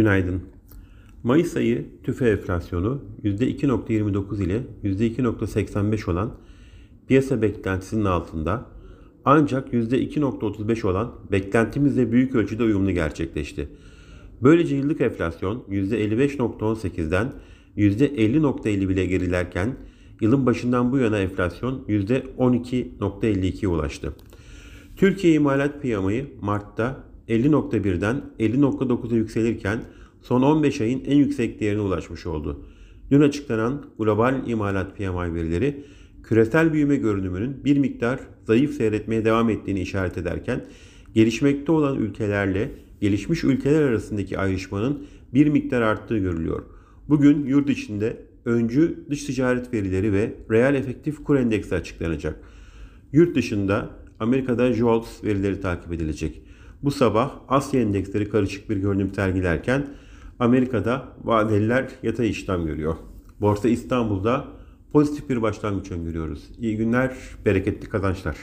Günaydın. Mayıs ayı tüfe enflasyonu %2.29 ile %2.85 olan piyasa beklentisinin altında ancak %2.35 olan beklentimizle büyük ölçüde uyumlu gerçekleşti. Böylece yıllık enflasyon %55.18'den %50.50 bile gerilerken yılın başından bu yana enflasyon %12.52'ye ulaştı. Türkiye imalat piyamayı Mart'ta 50.1'den 50.9'a yükselirken son 15 ayın en yüksek değerine ulaşmış oldu. Dün açıklanan global imalat PMI verileri küresel büyüme görünümünün bir miktar zayıf seyretmeye devam ettiğini işaret ederken gelişmekte olan ülkelerle gelişmiş ülkeler arasındaki ayrışmanın bir miktar arttığı görülüyor. Bugün yurt içinde öncü dış ticaret verileri ve reel efektif kur endeksi açıklanacak. Yurt dışında Amerika'da JOLTS verileri takip edilecek. Bu sabah Asya endeksleri karışık bir görünüm sergilerken Amerika'da vadeliler yatay işlem görüyor. Borsa İstanbul'da pozitif bir başlangıç öngörüyoruz. İyi günler, bereketli kazançlar.